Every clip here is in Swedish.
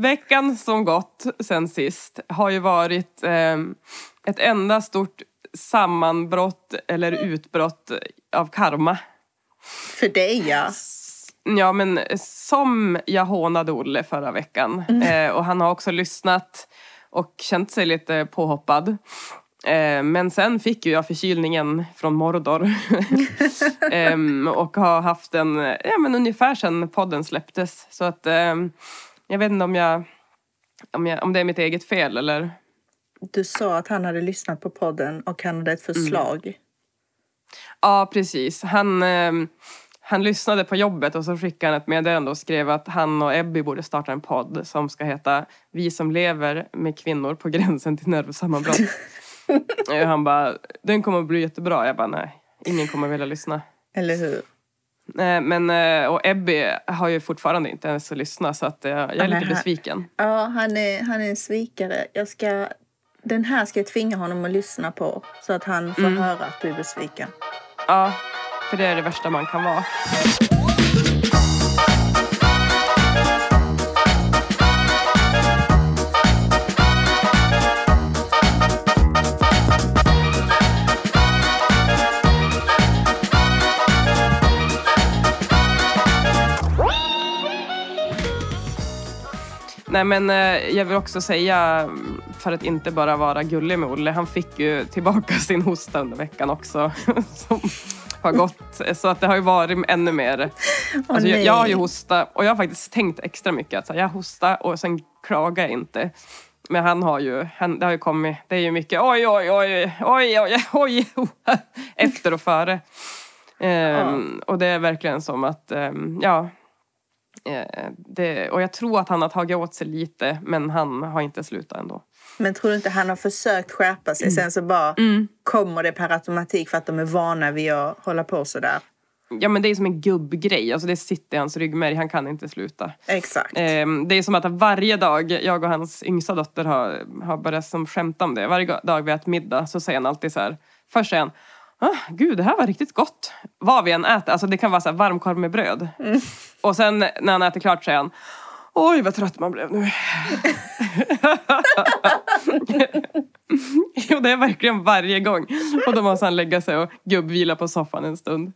veckan som gått sen sist har ju varit eh, ett enda stort sammanbrott eller utbrott av karma. För dig ja. Ja, men som jag hånade Olle förra veckan. Mm. Eh, och han har också lyssnat och känt sig lite påhoppad. Eh, men sen fick ju jag förkylningen från Mordor. Ehm, och har haft en, ja men ungefär sen podden släpptes. Så att ehm, jag vet inte om jag, om jag, om det är mitt eget fel eller Du sa att han hade lyssnat på podden och han hade ett Mm. förslag. Ja, precis. Han, eh, han lyssnade på jobbet och så skickade han ett meddelande och skrev att han och Ebby borde starta en podd som ska heta Vi som lever med kvinnor på gränsen till nervsammanbrott. Han bara, den kommer att bli jättebra. Jag bara, nej, ingen kommer vilja lyssna. Eller hur? Eh, Men, eh, och Ebby har ju fortfarande inte ens lyssnat så att eh, jag är lite han- besviken. Ja, han är, han är en svikare. Jag ska, den här ska jag tvinga honom att lyssna på så att han får Mm. höra att du är besviken. Ja, för det är det värsta man kan vara. Nej men eh, jag vill också säga, för att inte bara vara gullig med Olle, han fick ju tillbaka sin hosta under veckan också. Som har gått. Så att det har ju varit ännu mer. Alltså, jag, jag har ju hosta och jag har faktiskt tänkt extra mycket att så här, jag hostar och sen klagar jag inte. Men han har ju, han, det har ju kommit, det är ju mycket oj, oj, oj, oj, oj, oj, efter och före. Ehm, Och det är verkligen som att, ehm, ja. Eh, det, och jag tror att han har tagit åt sig lite, men han har inte slutat ändå. Men tror du inte han har försökt skärpa sig? Sen så bara kommer det per automatik för att de är vana vid att hålla på sådär. Ja men det är som en gubbgrej, alltså det sitter i hans ryggmärg, han kan inte sluta. Exakt. Ehm, det är som att varje dag, jag och hans yngsta dotter har, har börjat som skämta om det. Varje dag vi äter middag så säger han alltid så här. Först säger han, ah, gud det här var riktigt gott. Vad vi än äter, alltså det kan vara så här varmkorv med bröd. Och sen när han äter klart säger han, oj vad trött man blev nu. jo det är verkligen varje gång. Och då måste han lägga sig och gubbvila på soffan en stund.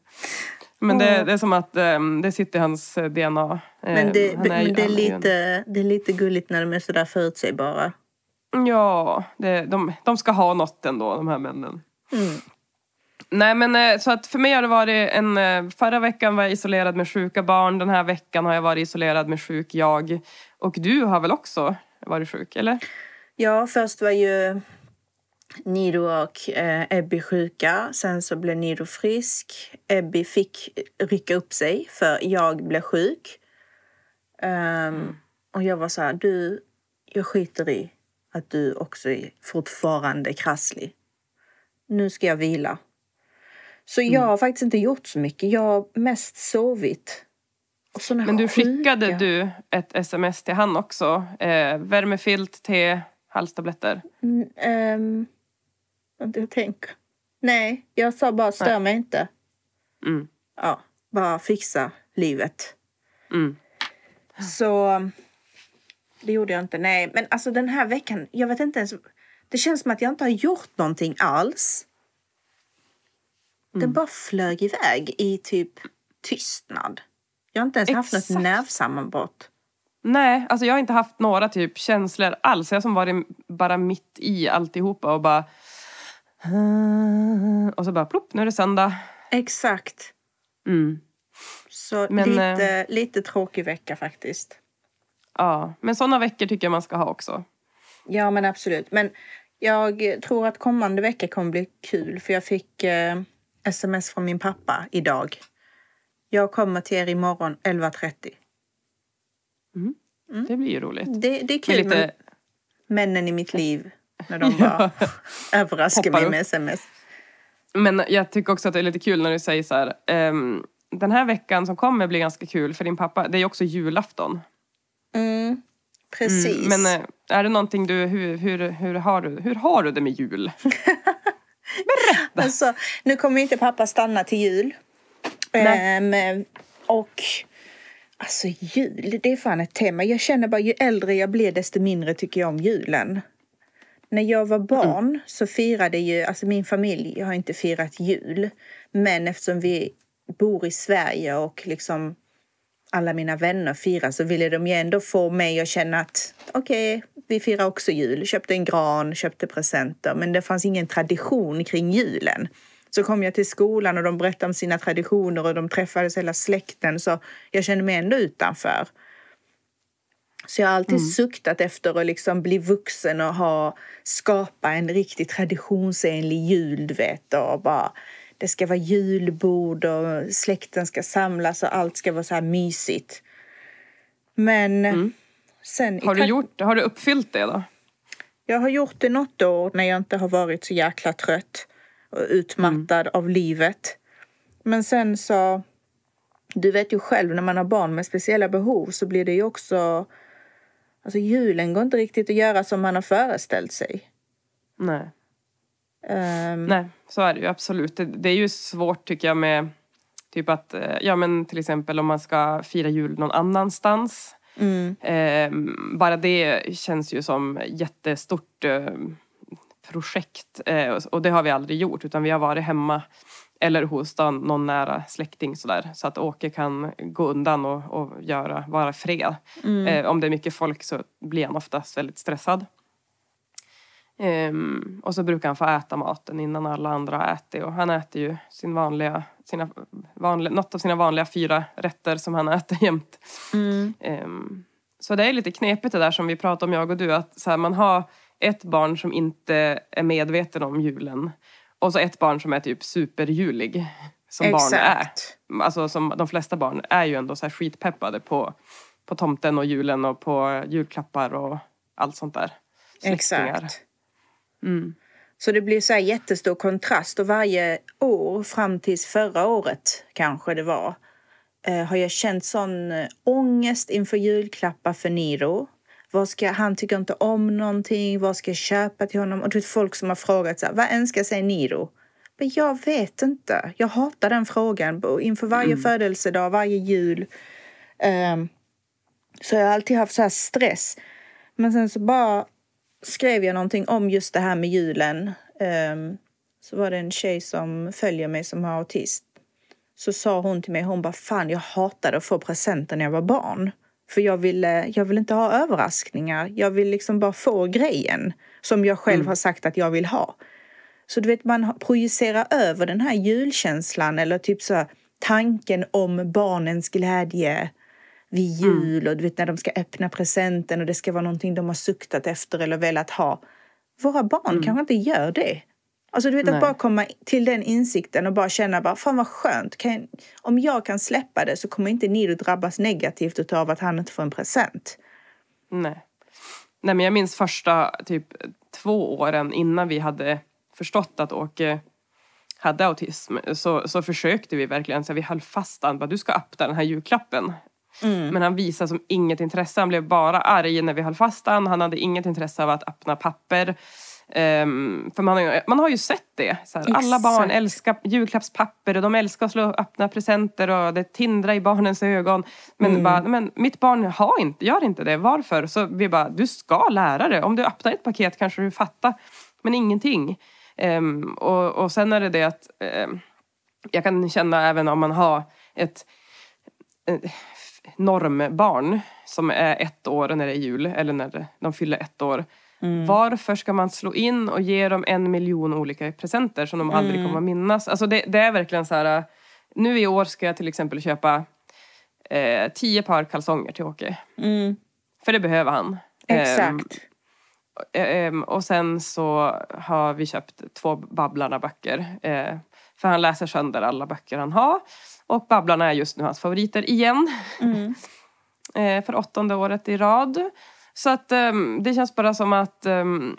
Men det, det är som att ehm, det sitter i hans eh, DNA. Men det, Ehm, han är men det, är lite, det är lite gulligt när de är sådär förutsägbara. Ja, det, de, de ska ha något ändå, de här männen. Mm. Nej, men eh, så att för mig har det varit en... Eh, förra veckan var jag isolerad med sjuka barn. Den här veckan har jag varit isolerad med sjuk jag. Och du har väl också varit sjuk, eller? Ja, först var ju Nido och eh, Ebby sjuka. Sen så blev Nido frisk. Ebby fick rycka upp sig för jag blev sjuk. Ehm, Och jag var så här, du, jag skiter i att du också är fortfarande krasslig. Nu ska jag vila. Så jag har faktiskt inte gjort så mycket. Jag har mest sovit. Men du skickade sjuka- du ett sms till han också. Eh, värmefilt, te, halstabletter. Mm, ehm, jag tänker. Nej, jag sa bara stör mig inte. Mm. Ja, bara fixa livet. Mm. Så det gjorde jag inte. Nej, men alltså den här veckan, jag vet inte ens. Det känns som att jag inte har gjort någonting alls. Den bara flög iväg i typ tystnad. Jag har inte ens haft Exakt. något nervsammanbrott. Nej, alltså jag har inte haft några typ känslor alls. Jag har som varit bara mitt i alltihopa och bara... Och så bara plopp, nu är det söndag. Exakt. Mm. Så Men, lite, lite tråkig vecka faktiskt. Ja, men sådana veckor tycker jag man ska ha också. Ja, men absolut. Men jag tror att kommande vecka kommer bli kul för jag fick eh, sms från min pappa idag. Jag kommer till er imorgon 11.30. Det blir ju roligt. Det, det är Med kul lite, med männen i mitt liv när de bara överraskar mig med sms. men jag tycker också att det är lite kul när du säger så här. ehm, den här veckan som kommer blir ganska kul för din pappa. Det är ju också julafton. Mm, precis. Men eh, är det någonting du, hur, hur, hur, har du, hur har du det med jul? Alltså, nu kommer inte pappa stanna till jul. Ehm, och Alltså jul, det är fan ett tema. Jag känner bara ju äldre jag blir desto mindre tycker jag om julen. När jag var barn mm. så firade ju, alltså min familj har inte firat jul. Men eftersom vi bor i Sverige och liksom alla mina vänner firar så ville de ju ändå få mig att känna att okej, okay, vi firar också jul. Köpte en gran, köpte presenter, men det fanns ingen tradition kring julen. Så kom jag till skolan och de berättade om sina traditioner och de träffades hela släkten så jag kände mig ändå utanför. Så jag har alltid mm. suktat efter att liksom bli vuxen och ha skapa en riktigt traditionsenlig jul, du vet. Och bara, det ska vara julbord och släkten ska samlas och allt ska vara så här mysigt. Men mm. sen... Har du, gjort, har du uppfyllt det då? Jag har gjort det något år när jag inte har varit så jäkla trött och utmattad mm. av livet. Men sen så... Du vet ju själv när man har barn med speciella behov så blir det ju också Alltså julen går inte riktigt att göra som man har föreställt sig. Nej. Um, Nej, så är det ju absolut. Det, det, är ju svårt tycker jag med typ att, eh, ja men till exempel om man ska fira jul någon annanstans. Mm. Eh, bara det känns ju som jättestort eh, projekt. Eh, och det har vi aldrig gjort utan vi har varit hemma eller hos någon nära släkting sådär. Så att Åke kan gå undan och, och göra, vara fred. Mm. Eh, om det är mycket folk så blir han oftast väldigt stressad. Um, och så brukar han få äta maten innan alla andra har ätit. Och han äter ju sin vanliga, sina vanliga, något av sina vanliga fyra rätter som han äter jämt. Mm. Um, så det är lite knepigt det där som vi pratade om jag och du. Att så här, man har ett barn som inte är medveten om julen. Och så ett barn som är typ superjulig. Som Exakt. barn är. Alltså som de flesta barn är ju ändå så här skitpeppade på, på tomten och julen och på julklappar och allt sånt där. Exakt. Mm. Så det blir så här jättestor kontrast och varje år fram tills förra året kanske det var eh, har jag känt sån eh, ångest inför julklappar för Niro. Vad ska, han tycker inte om någonting. Vad ska jag köpa till honom? Och det är folk som har frågat så här, vad önskar sig Niro? Men jag vet inte. Jag hatar den frågan inför varje mm. födelsedag, varje jul. Um, så jag har alltid haft så här stress. Men sen så bara skrev jag någonting om just det här med julen. Um, så var det en tjej som följer mig som har autist. Så sa hon till mig, hon bara fan jag hatade att få presenter när jag var barn. För jag vill, jag vill inte ha överraskningar. Jag vill liksom bara få grejen som jag själv mm. har sagt att jag vill ha. Så du vet, man projicerar över den här julkänslan eller typ så tanken om barnens glädje vid mm. jul mm. och du vet när de ska öppna presenten och det ska vara någonting de har suktat efter eller velat ha. Våra barn mm. kanske inte gör det. Alltså du vet Nej. att bara komma till den insikten och bara känna bara fan vad skönt. Jag, om jag kan släppa det så kommer inte Nido drabbas negativt av att han inte får en present. Nej. Nej men jag minns första typ två åren innan vi hade förstått att Åke hade autism så, så försökte vi verkligen, så vi höll fast han bara du ska öppna den här julklappen. Mm. Men han visade som inget intresse, han blev bara arg när vi höll fast han. Han hade inget intresse av att öppna papper. Um, för man har, ju, man har ju sett det. Här, alla barn älskar julklappspapper och de älskar att slå öppna presenter och det tindrar i barnens ögon. Men, mm. bara, men mitt barn har inte, gör inte det. Varför? Så vi bara, du ska lära dig. Om du öppnar ett paket kanske du fattar. Men ingenting. Um, och, och sen är det det att um, jag kan känna även om man har ett, ett normbarn som är ett år när det är jul eller när de fyller ett år Mm. Varför ska man slå in och ge dem en miljon olika presenter som de mm. aldrig kommer att minnas? Alltså det, det, är verkligen så här. Nu i år ska jag till exempel köpa eh, tio par kalsonger till Åke. Mm. För det behöver han. Exakt. Um, och sen så har vi köpt två Babblarna-böcker. Uh, för han läser sönder alla böcker han har. Och Babblarna är just nu hans favoriter igen. Mm. uh, för åttonde året i rad. Så att um, det känns bara som att um,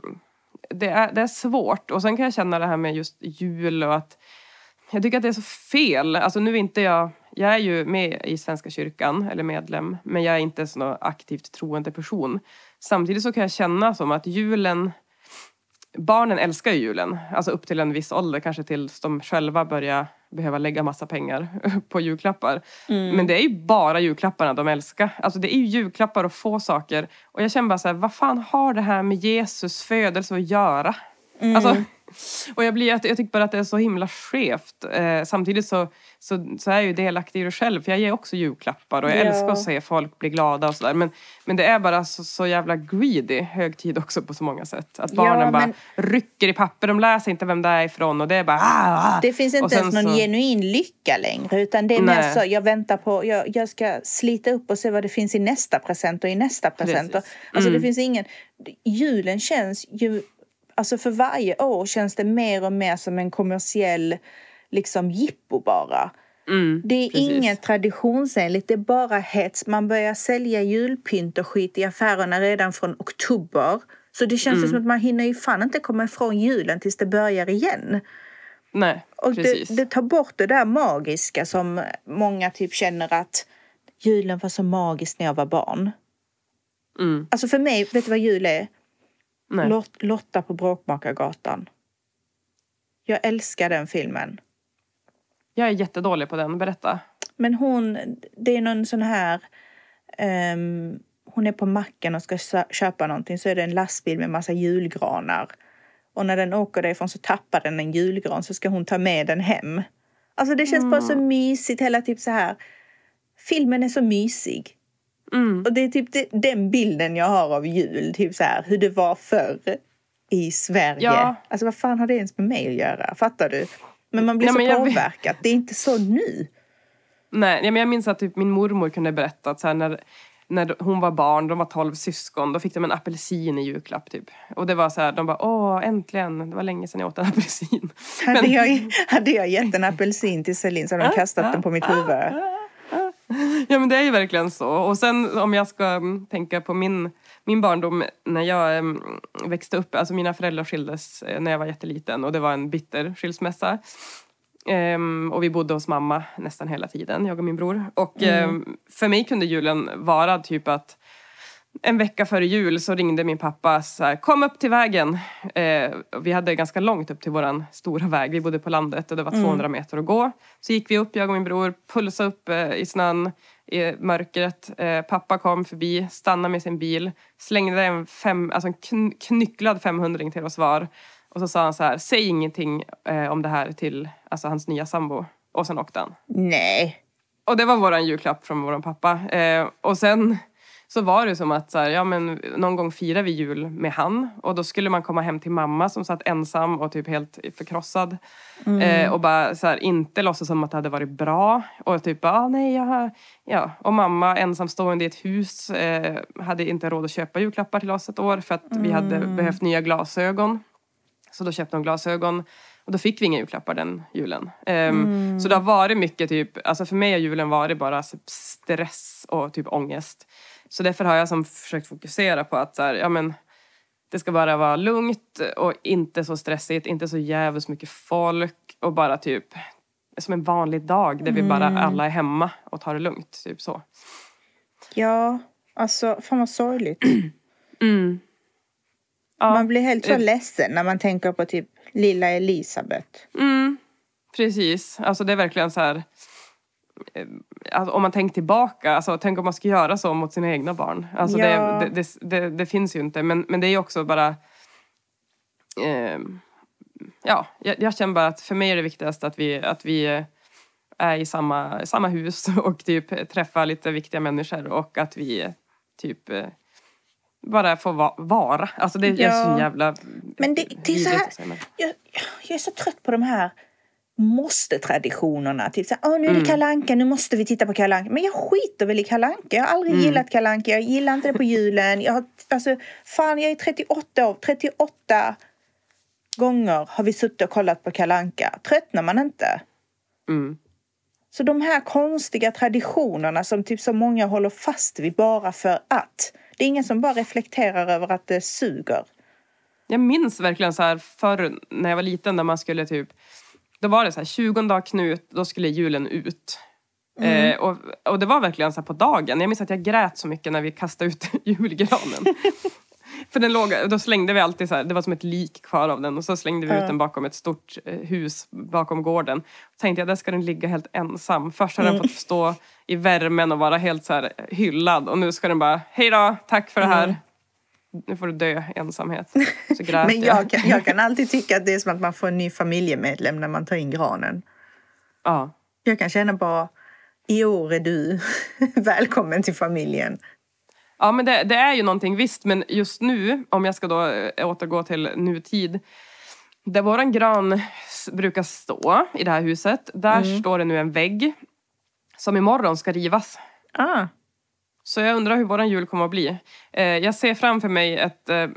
det, är, det är svårt. Och sen kan jag känna det här med just jul och att jag tycker att det är så fel. Alltså nu är inte jag, jag är ju med i Svenska kyrkan, eller medlem, men jag är inte en sån aktivt troende person. Samtidigt så kan jag känna som att julen, barnen älskar ju julen. Alltså upp till en viss ålder, kanske tills de själva börjar behöva lägga massa pengar på julklappar. Men det är ju bara julklapparna de älskar. Alltså det är ju julklappar och få saker. Och jag känner bara så här, vad fan har det här med Jesus födelse att göra? Alltså, och jag, blir, jag tycker bara att det är så himla skevt. Eh, samtidigt så, så, så är jag ju delaktig i det själv. För jag ger också julklappar och jag Ja. älskar att se folk bli glada och sådär. Men, men det är bara så, så jävla greedy högtid också på så många sätt. Att barnen bara men- rycker i papper. De läser inte vem det är ifrån och det är bara ah, ah. Det finns inte ens någon så- genuin lycka längre. Utan det är mer så, jag väntar på, jag, jag ska slita upp och se vad det finns i nästa present och i nästa present. Och, alltså det Mm. finns ingen, julen känns ju, alltså för varje år känns det mer och mer som en kommersiell liksom jippo bara. Mm, Det är precis. inget traditionsenligt, det är bara hets. Man börjar sälja julpynt och skit i affärerna redan från oktober. Så det känns Mm. som att man hinner ju fan inte komma ifrån julen tills det börjar igen. Nej, Och precis. det, det tar bort det där magiska som många typ känner att julen var så magisk när jag var barn. Mm, Alltså för mig, vet du vad jul är? Nej. Lot, Lotta på Bråkmakargatan. Jag älskar den filmen. Jag är jättedålig på den. Berätta. Men hon, det är någon sån här... ehm, hon är på macken och ska köpa någonting så är det en lastbil med massa julgranar. Och när den åker därifrån så tappar den en julgran så ska hon ta med den hem. Alltså det känns bara så mysigt hela typ så här. Filmen är så mysig. Mm. Och det är typ det, den bilden jag har av jul. Typ så här hur det var förr i Sverige. Ja. Alltså vad fan har det ens med mig att göra? Fattar du? Men man blir Nej, så men påverkad. Det är inte så nu. Nej, men jag minns att typ min mormor kunde berätta att så här, när, när hon var barn, de var tolv syskon, då fick de en apelsin i julklapp typ. Och det var så här, de bara åh äntligen, det var länge sedan jag åt en apelsin. Hade jag, hade jag gett en apelsin till Celine så hade de kastat den på mitt huvud. Ja men det är ju verkligen så. Och sen om jag ska mm, tänka på min, min barndom när jag mm, växte upp. Alltså mina föräldrar skildes eh, när jag var jätteliten och det var en bitter skilsmässa. Ehm, och vi bodde hos mamma nästan hela tiden, jag och min bror. Och ehm, för mig kunde julen vara typ att en vecka före jul så ringde min pappa så här, kom upp till vägen. Eh, vi hade ganska långt upp till våran stora väg. Vi bodde på landet och det var 200 meter att gå. Så gick vi upp, jag och min bror, pulsade upp eh, i snön, i mörkret. Eh, pappa kom förbi, stannade med sin bil, slängde en, fem, alltså en kn- knycklad 500 till oss var. Och så sa han så här, säg ingenting eh, om det här till alltså, hans nya sambo. Och sen åkte han. Nej. Och det var våran julklapp från våran pappa. Eh, och sen så var det som att så här, ja, men någon gång firar vi jul med han. Och då skulle man komma hem till mamma som satt ensam och typ helt förkrossad. Eh, och bara så här, inte låtsas som att det hade varit bra. Och typ, ah, nej, jag. Ja. Och mamma ensamstående i ett hus eh, hade inte råd att köpa julklappar till oss ett år för att vi hade behövt nya glasögon. Så då köpte hon glasögon. Och då fick vi inga julklappar den julen. Ehm, Så det har varit mycket typ, alltså för mig har julen varit bara stress och typ ångest. Så därför har jag som försökt fokusera på att så här, ja men det ska bara vara lugnt och inte så stressigt, inte så jävligt mycket folk och bara typ som en vanlig dag där vi bara alla är hemma och tar det lugnt. Typ så. Ja, alltså fan vad sorgligt. Ja, Man blir helt så eh, ledsen när man tänker på typ lilla Elisabeth. Mm, precis. Alltså det är verkligen så här... eh, Alltså om man tänker tillbaka, alltså tänk om man ska göra så mot sina egna barn. Alltså Ja. det, det, det, det, finns ju inte. Men, men det är också bara... Eh, ja, jag, jag känner bara att för mig är det viktigast att vi, att vi eh, är i samma, samma hus och typ träffar lite viktiga människor och att vi typ eh, bara får va, vara. Alltså det är Ja. så jävla Men det, det är så här, jag, jag är så trött på de här måste-traditionerna. Typ så här, Åh, nu är Mm. det kalanka, nu måste vi titta på kalanka. Men jag skiter väl i kalanka. Jag har aldrig Mm. gillat kalanka. Jag gillar inte det på julen. Jag har, alltså, fan, jag är 38 år. 38 gånger har vi suttit och kollat på kalanka. Tröttnar man inte? Mm. Så de här konstiga traditionerna som typ så många håller fast vid bara för att. Det är ingen som bara reflekterar över att det suger. Jag minns verkligen så här förr när jag var liten när man skulle typ då var det så här 20 dag Knut, då skulle julen ut. Eh, och, och det var verkligen så på dagen. Jag minns att jag grät så mycket när vi kastade ut julgranen. För den låg, då slängde vi alltid så här, det var som ett lik kvar av den och så slängde vi Ja. ut den bakom ett stort eh, hus bakom gården. Tänkte jag, där ska den ligga helt ensam. Först har Mm. den fått stå i värmen och vara helt så här hyllad och nu ska den bara, hej då, tack för det här. Nu får du dö ensamhet. Så grät Men jag kan, jag kan alltid tycka att det är som att man får en ny familjemedlem när man tar in granen. Ja. Jag kan känna bara, i år är du välkommen till familjen. Ja men det, det är ju någonting visst men just nu om jag ska då eh, återgå till nutid. Där våran gran brukar stå i det här huset. Där Mm. står det nu en vägg. Som imorgon ska rivas. Ah, Så jag undrar hur våran jul kommer att bli. Eh, jag ser framför mig ett eh,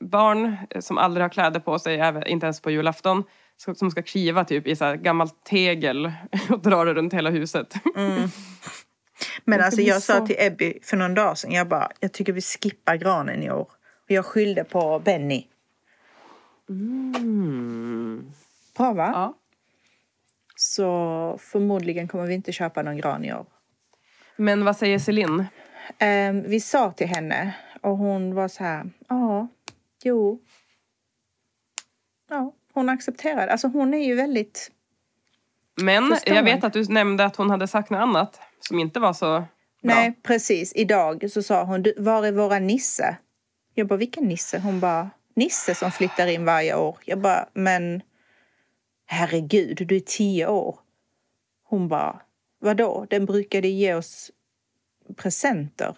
barn eh, som aldrig har kläder på sig, inte ens på julafton. Som ska kliva typ i så gammalt tegel och dra det runt hela huset. Men Det ska alltså jag sa till Ebby för någon dag sedan, jag bara, jag tycker vi skippar granen i år. Och jag skyllde på Benny. Mm. Bra va? Ja. Så förmodligen kommer vi inte köpa någon gran i år. Men vad säger Celine? Ehm, vi sa till henne och hon var så här, ja, jo. Ja, hon accepterade. Alltså hon är ju väldigt, Men Förstår. jag vet att du nämnde att hon hade sagt något annat som inte var så bra. nej precis, idag så sa hon, "Du, var är våra Nisse? Jag bara, vilken Nisse? Hon bara, Nisse som flyttar in varje år. Jag bara, men herregud, du är tio år. Hon bara, vadå? Den brukade ge oss presenter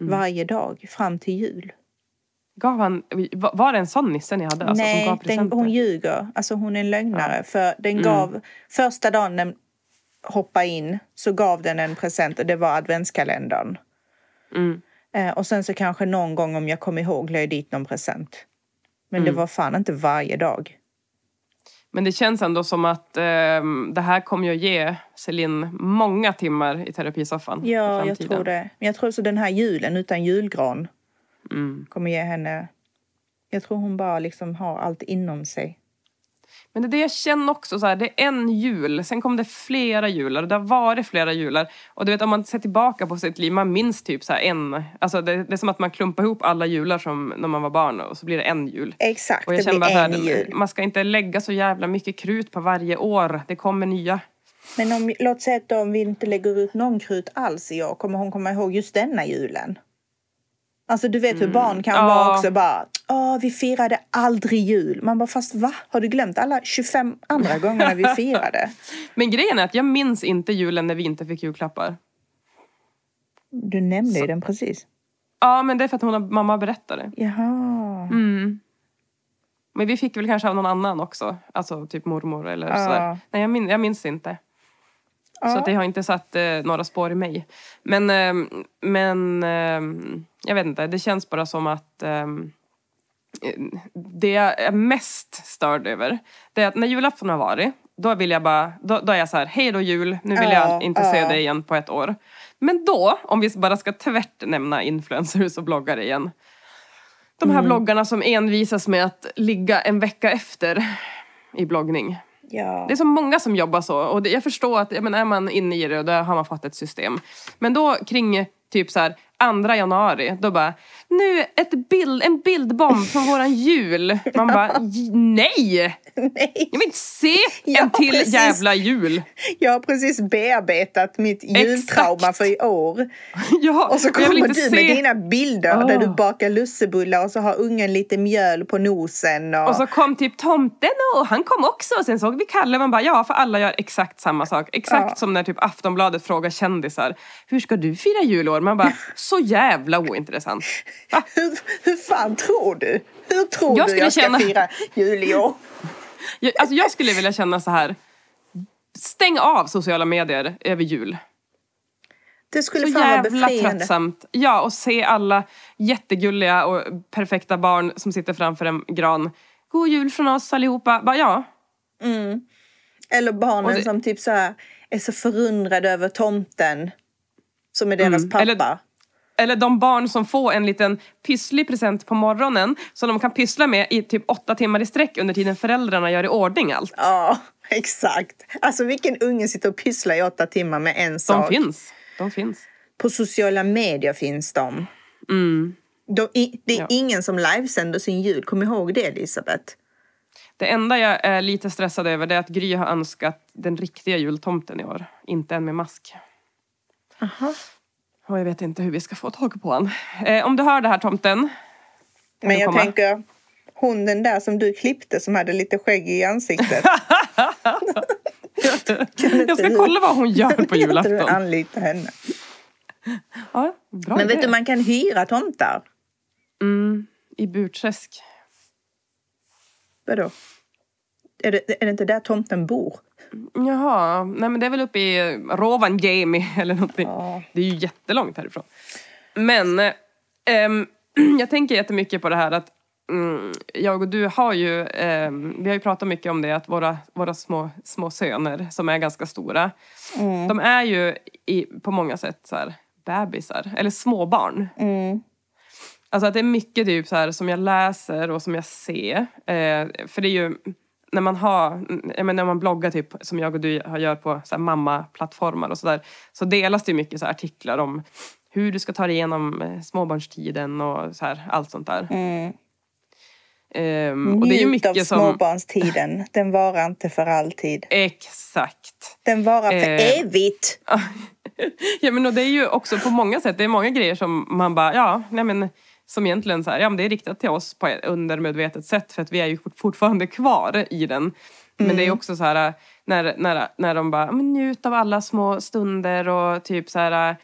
varje dag fram till jul. Gav han, var det en sån nisse ni hade? Alltså, Nej, den, hon ljuger. Alltså hon är en lögnare. För den gav, första dagen den hoppade in så gav den en present och det var adventskalendern. Mm. Eh, och sen så kanske någon gång om jag kommer ihåg la jag dit någon present. Men det var fan inte varje dag. Men det känns ändå som att ehm, det här kommer att ge Celine många timmar i terapisoffan i Ja, jag framtiden. tror det. Men jag tror så den här julen utan julgran Mm. kommer ge henne... Jag tror hon bara liksom har allt inom sig. Men det är det jag känner också, så här, det är en jul, sen kom det flera jular, det har varit flera jular. Och du vet om man ser tillbaka på sitt liv, man minns typ så en, alltså det, det är som att man klumpar ihop alla jular som när man var barn och så blir det en jul. Exakt, Och jag det känner blir bara en här, jul. man ska inte lägga så jävla mycket krut på varje år, det kommer nya. Men om, låt säga att om vi inte lägger ut någon krut alls i år, kommer hon komma ihåg just denna julen? Alltså du vet hur barn kan Ja. vara också bara, åh vi firade aldrig jul. Man bara, fast va? Har du glömt alla 25 andra gångerna vi firade? Men grejen är att jag minns inte julen när vi inte fick julklappar. Du nämnde ju den precis. Ja, men det är för att hon mamma berättade. Jaha. Mm. Men vi fick väl kanske av någon annan också. Alltså typ mormor eller Ja. sådär. Nej, jag, min, jag minns inte. Så Ja. att det har inte satt eh, några spår i mig. Men, ehm, men ehm, jag vet inte, det känns bara som att ehm, eh, det jag är mest störd över, det är att när julafton har varit, då vill jag bara, då, då är jag så här, hej då jul, nu vill Ja, jag inte se dig igen på ett år. Men då, om vi bara ska tvärt nämna influencers och bloggare igen. De Mm. här bloggarna som envisas med att ligga en vecka efter i bloggning. Ja. Det är så många som jobbar så. Och det, jag förstår att jag menar, är man inne i det och då har man fått ett system. Men då kring typ så här andra januari, då bara nu ett bild, en bildbomb från våran jul. Man bara "J- nej! Nej. Jag vill inte se en till precis. jävla jul. Jag har precis bearbetat mitt jultrauma för i år. Ja, Och så kommer du se- med dina bilder där Åh. du bakar lussebullar och så har ungen lite mjöl på nosen. Och... Och så kom typ tomten och han kom också. Och sen såg vi Kalle. Man bara ja, för alla gör exakt samma sak. Exakt Ja. som när typ Aftonbladet frågar kändisar. Hur ska du fira julår? Man bara så jävla ointressant. Hur, hur fan tror du? Hur tror Jag du jag ska känna- fira jul i år? Jag, alltså jag skulle vilja känna så här. Stäng av sociala medier över jul. Det skulle Så fan vara jävla befriande. tröttsamt. Ja, och se alla jättegulliga och perfekta barn som sitter framför en gran. God jul från oss allihopa. Bara, ja, Eller barnen det- som typ så här är så förundrade över tomten. Som är deras Mm, pappa. eller- Eller de barn som får en liten pysslig present på morgonen som de kan pyssla med i typ åtta timmar i sträck under tiden föräldrarna gör i ordning allt. Ja, exakt. Alltså vilken unge sitter och pysslar i åtta timmar med en De sak? finns. De finns. På sociala medier finns de. Mm. De, det är Ja. ingen som livesänder sin jul. Kom ihåg det, Elisabeth. Det enda jag är lite stressad över är att Gry har önskat den riktiga jultomten i år. Inte en med mask. Aha. Och jag vet inte hur vi ska få tag på han. Eh, om du hör det här tomten. Men jag komma? tänker, hon den där som du klippte som hade lite skägg i ansiktet. jag ska kolla vad hon gör på Kan inte du julafton. anlita henne? Ja, bra Men vet idé. du, man kan hyra tomtar. mm, I Burträsk. Vadå? Är det, är det inte där tomten bor? Jaha, nej men det är väl uppe i Rovaniemi eller någonting. Ja. Det är ju jättelångt härifrån. Men ehm, jag tänker jättemycket på det här att mm, jag och du har ju, ehm, vi har ju pratat mycket om det att våra, våra små, små söner som är ganska stora, Mm. de är ju i, på många sätt så här bebisar, eller småbarn. Mm. Alltså att det är mycket typ så här som jag läser och som jag ser. Eh, för det är ju när man har, jag menar, när man bloggar typ som jag och du gör på så här mamma-plattformar och sådär. Så delas det mycket så artiklar om hur du ska ta dig igenom eh, småbarnstiden och så här, allt sånt där. Mm. Ehm, och det är ju av mycket som... småbarnstiden. Den varar inte för alltid. Exakt. Den varar för Eh. evigt. ja men och det är ju också på många sätt, det är många grejer som man bara, ja, nej men som egentligen så här, ja men det är riktat till oss på ett undermedvetet sätt för att vi är ju fort- fortfarande kvar i den. Men det är också så här när, när, när de bara, njut av alla små stunder och typ så här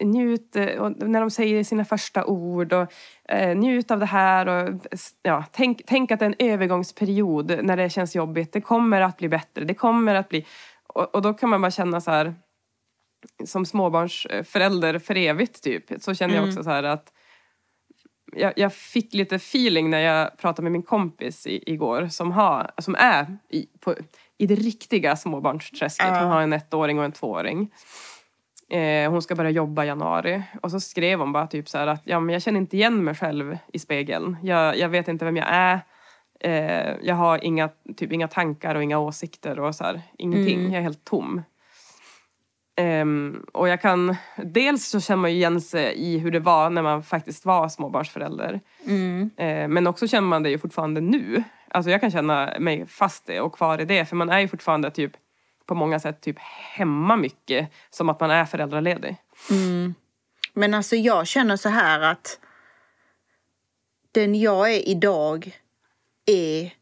njut eh, när de säger sina första ord och eh, njut av det här och ja, tänk, tänk att det är en övergångsperiod när det känns jobbigt. Det kommer att bli bättre, det kommer att bli och, och då kan man bara känna så här som småbarnsförälder för evigt typ så känner jag också så här att jag, jag fick lite feeling när jag pratade med min kompis i, igår som, har, som är i, på, i det riktiga småbarnsträsket. Hon har en ettåring och en tvååring. Eh, hon ska börja jobba i januari. Och så skrev hon bara typ så att ja, men jag känner inte igen mig själv i spegeln. Jag, jag vet inte vem jag är. Eh, jag har inga, typ, inga tankar och inga åsikter och så här, ingenting. Jag är helt tom. Ehm, och jag kan, dels så känner man ju igen sig i hur det var när man faktiskt var småbarnsförälder. Mm. Eh, men också känner man det ju fortfarande nu. Alltså jag kan känna mig fast det och kvar i det. För man är ju fortfarande typ på många sätt typ hemma mycket. Som att man är föräldraledig. Men alltså jag känner så här att den jag är idag är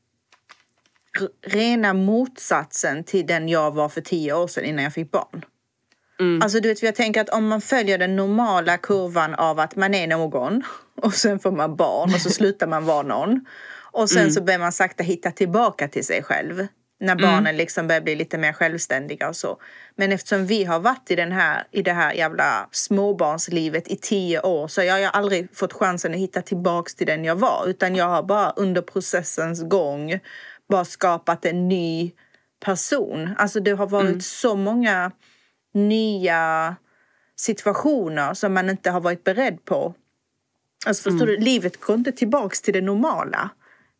rena motsatsen till den jag var för tio år sedan innan jag fick barn. Alltså du vet, jag tänker att om man följer den normala kurvan av att man är någon och sen får man barn och så slutar man vara någon. Och sen så börjar man sakta hitta tillbaka till sig själv. När barnen liksom börjar bli lite mer självständiga och så. Men eftersom vi har varit i, den här, i det här jävla småbarnslivet i tio år så jag har aldrig fått chansen att hitta tillbaks till den jag var. Utan jag har bara under processens gång bara skapat en ny person. Alltså det har varit så många nya situationer som man inte har varit beredd på. Alltså förstår du, livet går inte tillbaks till det normala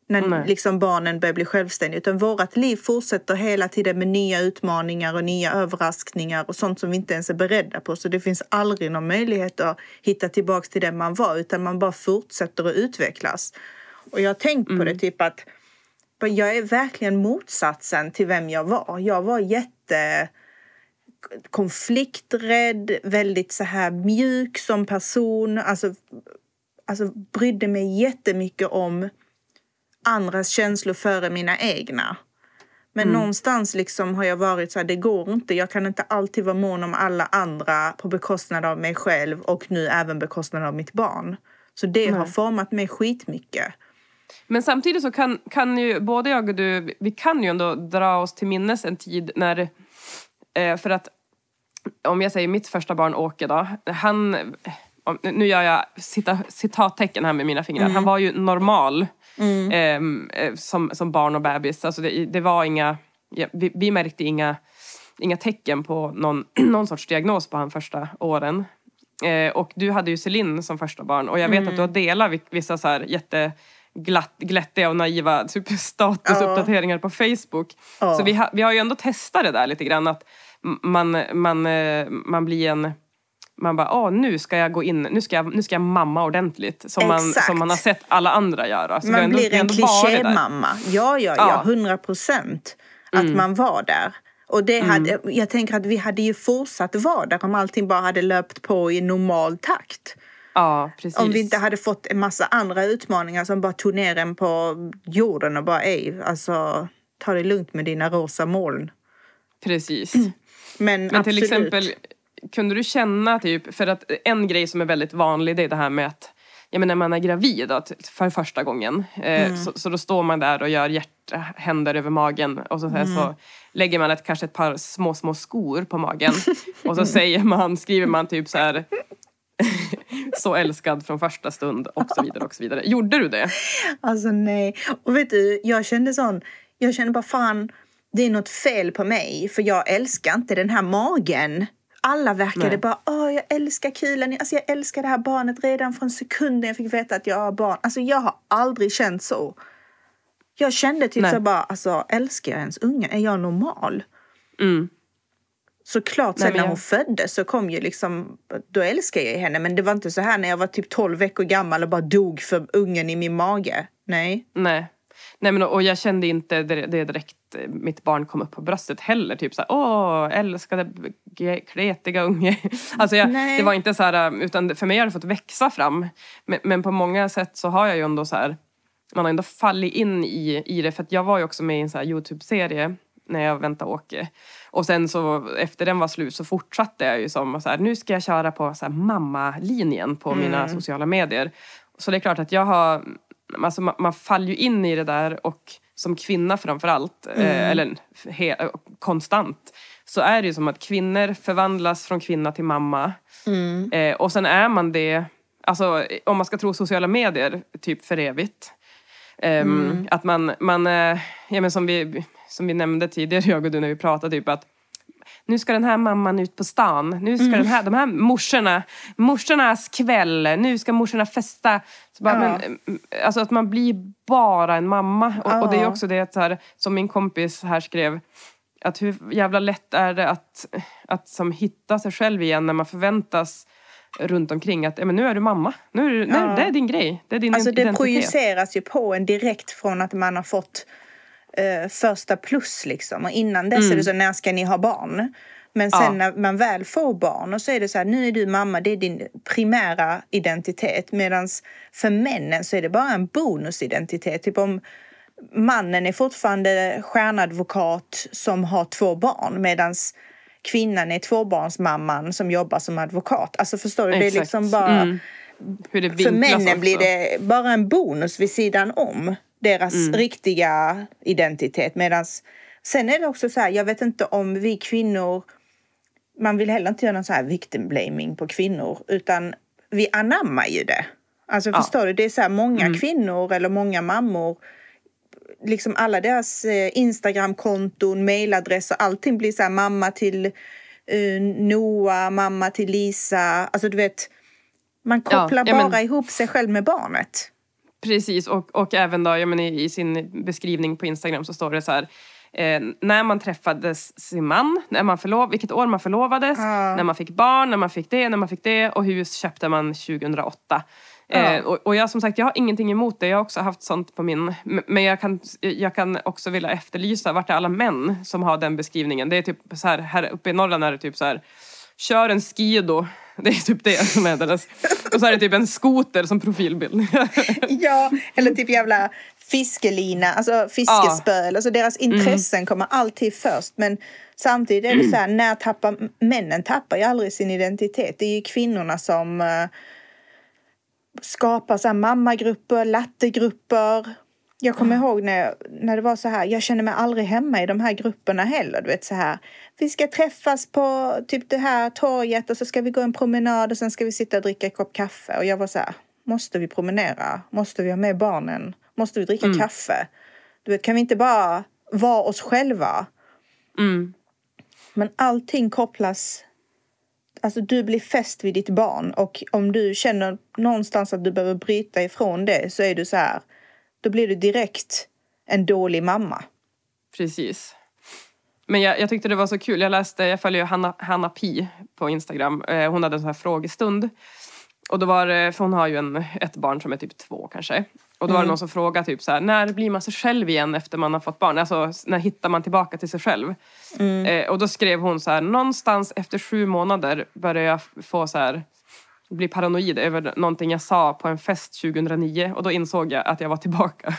när Nej. liksom barnen börjar bli självständiga. Utan vårt liv fortsätter hela tiden med nya utmaningar och nya överraskningar och sånt som vi inte ens är beredda på. Så det finns aldrig någon möjlighet att hitta tillbaks till den man var utan man bara fortsätter att utvecklas. Och jag har tänkt på det typ att jag är verkligen motsatsen till vem jag var. Jag var jätte konflikträdd, väldigt så här mjuk som person. Alltså, alltså brydde mig jättemycket om andras känslor före mina egna. Men någonstans liksom har jag varit så här, det går inte. Jag kan inte alltid vara mån om alla andra på bekostnad av mig själv och nu även bekostnad av mitt barn. Så det har format mig skitmycket. Men samtidigt så kan, kan ju både jag och du, vi kan ju ändå dra oss till minnes en tid när, för att om jag säger mitt första barn Åke då, han, nu gör jag cita, citattecken här med mina fingrar, han var ju normal ehm, eh, som, som barn och bebis. Alltså det, det var inga, ja, vi, vi märkte inga, inga tecken på någon, någon sorts diagnos på han första åren. Eh, och du hade ju Celine som första barn och jag vet att du har delat vi- vissa så här jätte glatt, glättiga och naiva typ statusuppdateringar på Facebook. Ja. Så vi, ha, vi har ju ändå testat det där lite grann att man, man, eh, man blir en man bara, åh nu ska jag gå in, nu ska jag, nu ska jag mamma ordentligt. Som man, som man har sett alla andra göra. Så Man ändå- blir en klichémamma. Ja, ja, ja, Ja. Mm. hundra procent. Att man var där. Och det hade, jag tänker att vi hade ju fortsatt vara där om allting bara hade löpt på i normal takt. Ja, precis. Om vi inte hade fått en massa andra utmaningar som bara tog ner en på jorden och bara ej, alltså ta det lugnt med dina rosa moln. Precis. Men, Men absolut. till exempel, kunde du känna typ, för att en grej som är väldigt vanlig det är det här med att ja, men när man är gravid då, för första gången, eh, Mm. så, så då står man där och gör hjärthänder över magen och så, Mm. så lägger man ett, kanske ett par små, små skor på magen och så säger man, skriver man typ så här så älskad från första stund och så vidare och så vidare. Gjorde du det? Alltså nej. Och vet du, jag kände sån, jag kände bara fan, det är något fel på mig för jag älskar inte den här magen. Alla verkade Nej. bara, åh jag älskar kulan, alltså jag älskar det här barnet redan från sekunden jag fick veta att jag har barn. Alltså jag har aldrig känt så. Jag kände typ så bara, alltså älskar jag ens unga? Är jag normal? Mm. Såklart sen när jag- hon föddes så kom ju liksom, då älskade jag henne. Men det var inte så här när jag var typ 12 veckor gammal och bara dog för ungen i min mage. Nej. Nej. Nej men och jag kände inte det, det direkt mitt barn kom upp på bröstet heller. Typ såhär, åh älskade kletiga unge. Alltså jag, det var inte så här, utan för mig har det fått växa fram. Men, men på många sätt så har jag ju ändå så här, man har ändå fallit in i, i det. För att jag var ju också med i en så Youtube-serie när jag väntade Åke. Och sen så efter den var slut så fortsatte jag ju som så här, nu ska jag köra på så här mamma-linjen på mina sociala medier. Så det är klart att jag har, alltså man, man faller ju in i det där och som kvinna framförallt, eh, eller he, konstant, så är det ju som att kvinnor förvandlas från kvinna till mamma. Eh, och sen är man det, alltså om man ska tro sociala medier, typ för evigt. Ehm, Att man, man eh, ja, men som, vi, som vi nämnde tidigare, jag och du, när vi pratade, typ att nu ska den här mamman ut på stan. Nu ska den här, de här morsorna, morsornas kväll. Nu ska morsorna festa. Så bara, Ja. men, mm, alltså att man blir bara en mamma. Och, och det är Ja. också det här, som min kompis här skrev. Att hur jävla lätt är det att, att som hitta sig själv igen när man förväntas runt omkring att ja, men nu är du mamma. Nu är du, nu, Ja. det är din grej. Det är din Alltså det identitet. projiceras ju på en direkt från att man har fått eh, första plus liksom. Och innan dess är det så, när ska ni ha barn? Men sen Ja. när man väl får barn och så är det så här, nu är du mamma, det är din primära identitet. Medan för männen så är det bara en bonusidentitet. Typ om mannen är fortfarande stjärnadvokat som har två barn medan kvinnan är tvåbarnsmamman som jobbar som advokat. Alltså förstår du? Det är Exakt. liksom bara... Mm. För männen också. blir det bara en bonus vid sidan om deras Mm. riktiga identitet. Medan sen är det också så här, jag vet inte om vi kvinnor, man vill heller inte göra någon så här victim blaming på kvinnor, utan vi anammar ju det. Alltså Ja. Mm. förstår du, det är så här många kvinnor eller många mammor liksom alla deras eh, Instagramkonton, mailadresser, allting blir så här mamma till eh, Noah, mamma till Lisa. Alltså du vet, man Ja, kopplar ja, men- bara ihop sig själv med barnet. Precis, och, och även då, jag menar, i, sin beskrivning på Instagram så står det så här Eh, när man träffades sin man, när man förlov, vilket år man förlovades, Ja. när man fick barn, när man fick det, när man fick det och hus köpte man 2008. Eh, Ja. och, och jag som sagt, jag har ingenting emot det. Jag har också haft sånt på min... Men jag kan, jag kan också vilja efterlysa, vart är alla män som har den beskrivningen? Det är typ så här, här uppe i Norrland är det typ så här, kör en skido. Det är typ det som är deras. Och så är det typ en skoter som profilbild. Ja, eller typ jävla fiskelina, alltså fiskespö. Alltså deras intressen kommer alltid först. Men samtidigt är det så här, när tappar männen tappar ju aldrig sin identitet. Det är ju kvinnorna som eh, skapar så här mammagrupper, lattegrupper. Jag kommer ihåg när, när det var så här, jag känner mig aldrig hemma i de här grupperna heller. Du vet så här, vi ska träffas på typ det här torget och så ska vi gå en promenad och sen ska vi sitta och dricka en kopp kaffe. Och jag var så här, måste vi promenera? Måste vi ha med barnen? Måste vi dricka kaffe? Du vet, kan vi inte bara vara oss själva? Mm. Men allting kopplas... Alltså du blir fäst vid ditt barn och om du känner någonstans att du behöver bryta ifrån det så är du så här. Då blir du direkt en dålig mamma. Precis. Men jag, jag tyckte det var så kul. Jag läste, jag följer Hanna, Hanna Pi på Instagram. Eh, hon hade en sån här frågestund. Och då var det, för hon har ju en, ett barn som är typ två kanske. Och då var det någon som frågade typ så här, när blir man sig själv igen efter man har fått barn? Alltså när hittar man tillbaka till sig själv? Eh, och då skrev hon så här, någonstans efter sju månader började jag få så här bli paranoid över någonting jag sa på en fest 2009 och då insåg jag att jag var tillbaka.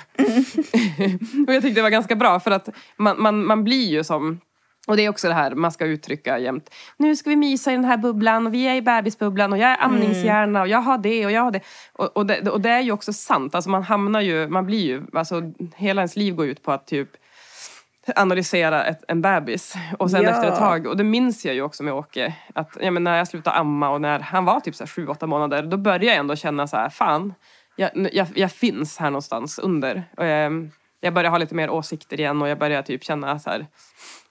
och jag tyckte det var ganska bra för att man, man, man blir ju som och det är också det här man ska uttrycka jämt. Nu ska vi mysa i den här bubblan och vi är i bebisbubblan och jag är amningshjärna och jag har det och jag har det. Och, och, det, och det är ju också sant. Alltså man hamnar ju, man blir ju, alltså hela ens liv går ut på att typ analysera ett, en bebis. Och sen Ja. efter ett tag, och det minns jag ju också med Åke, att ja, men när jag slutade amma och när han var typ så här sju, åtta månader, då började jag ändå känna så här, fan, jag, jag, jag finns här någonstans under. Och jag, jag började ha lite mer åsikter igen och jag började typ känna så här,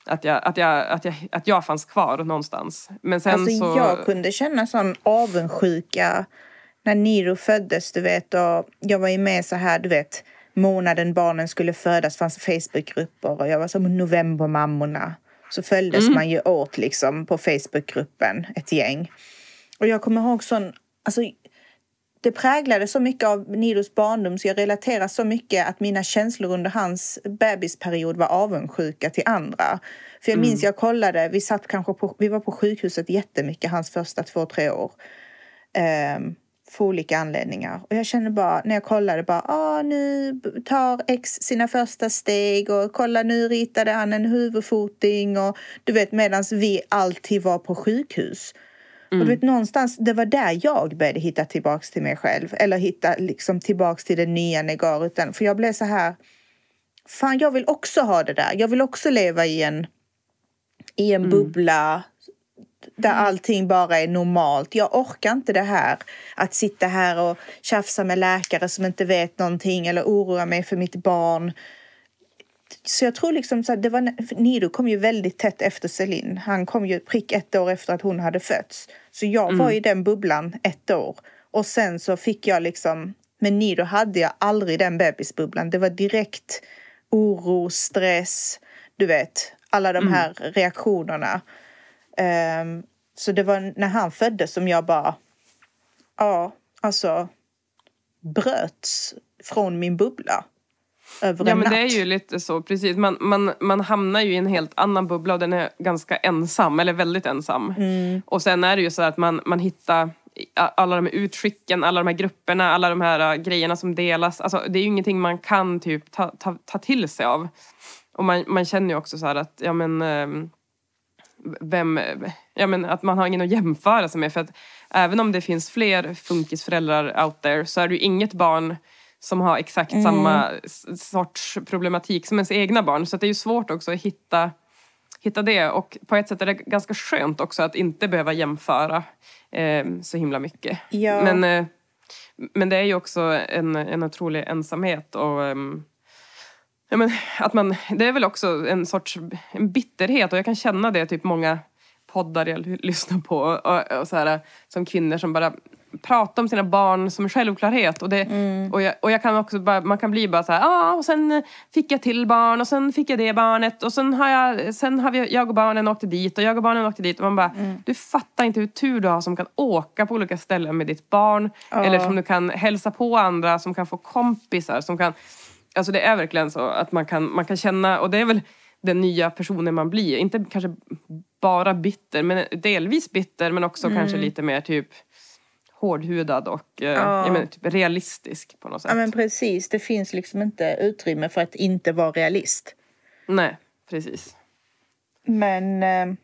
att jag, att, jag, att, jag, att jag fanns kvar någonstans. Men sen Alltså, så... Jag kunde känna sån avundsjuka när Niro föddes, du vet. Och jag var ju med så här, du vet, månaden barnen skulle födas fanns Facebookgrupper och jag var som novembermammorna. Så följdes man ju åt liksom på Facebookgruppen, ett gäng. Och jag kommer ihåg sån, alltså det präglade så mycket av Nidos barndom så jag relaterar så mycket att mina känslor under hans bebisperiod var avundsjuka till andra. För jag minns, jag kollade, vi satt kanske på, vi var på sjukhuset jättemycket hans första två, tre år. Ehm, för olika anledningar. Och jag kände bara, när jag kollade bara, ah, nu tar X sina första steg och kolla nu ritade han en huvudfoting och du vet medan vi alltid var på sjukhus. Och du vet någonstans, det var där jag började hitta tillbaks till mig själv. Eller hitta liksom tillbaks till den nya Negar. Utan, för jag blev så här, fan jag vill också ha det där. Jag vill också leva i en, i en bubbla där allting bara är normalt. Jag orkar inte det här att sitta här och tjafsa med läkare som inte vet någonting eller oroa mig för mitt barn. Så jag tror liksom så att det var, Nido kom ju väldigt tätt efter Celine. Han kom ju prick ett år efter att hon hade fötts. Så jag var i den bubblan ett år. Och sen så fick jag liksom, med Nido hade jag aldrig den bebisbubblan. Det var direkt oro, stress, du vet, alla de här reaktionerna. Ehm, så det var när han föddes som jag bara, ja, alltså bröts från min bubbla. Över Ja en men natt. det är ju lite så, precis. Man, man, man hamnar ju i en helt annan bubbla och den är ganska ensam, eller väldigt ensam. Mm. Och sen är det ju så att man, man hittar alla de här utskicken, alla de här grupperna, alla de här äh, grejerna som delas. Alltså, det är ju ingenting man kan typ ta, ta, ta till sig av. Och man, man känner ju också så här att, ja men, ehm, vem, ja men att man har ingen att jämföra sig med. För att även om det finns fler funkisföräldrar out there så är det ju inget barn som har exakt samma s- sorts problematik som ens egna barn. Så det är ju svårt också att hitta, hitta det. Och på ett sätt är det ganska skönt också att inte behöva jämföra eh, så himla mycket. Ja. Men, eh, men det är ju också en, en otrolig ensamhet. Och, ehm, ja, men, att man, det är väl också en sorts en bitterhet och jag kan känna det typ många poddar jag lyssnar på och, och så här, som kvinnor som bara pratar om sina barn som en självklarhet. Och, det, och, jag, och jag kan också bara, man kan bli bara så här, ah, och sen fick jag till barn och sen fick jag det barnet och sen har jag, sen har vi, jag och barnen åkte dit och jag och barnen åkte dit och man bara, du fattar inte hur tur du har som kan åka på olika ställen med ditt barn eller som du kan hälsa på andra, som kan få kompisar, som kan Alltså det är verkligen så att man kan, man kan känna, och det är väl den nya personen man blir. Inte kanske bara bitter, men delvis bitter men också kanske lite mer typ hårdhudad och eh, jag menar, typ realistisk på något sätt. Ja men precis, det finns liksom inte utrymme för att inte vara realist. Nej, precis. Men eh,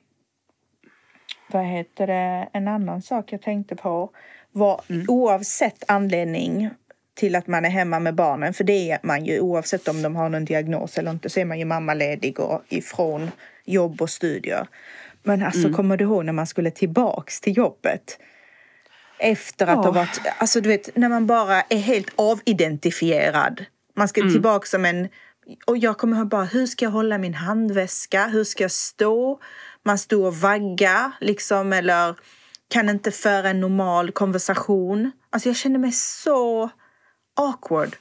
vad heter det, en annan sak jag tänkte på var oavsett anledning till att man är hemma med barnen, för det är man ju oavsett om de har någon diagnos eller inte, så är man ju mammaledig och ifrån jobb och studier. Men alltså kommer du ihåg när man skulle tillbaks till jobbet? Efter att ha Ja. varit, alltså du vet när man bara är helt avidentifierad. Man ska tillbaka som en, och jag kommer ihåg bara hur ska jag hålla min handväska, hur ska jag stå? Man står och vagga liksom eller kan inte föra en normal konversation. Alltså jag kände mig så awkward.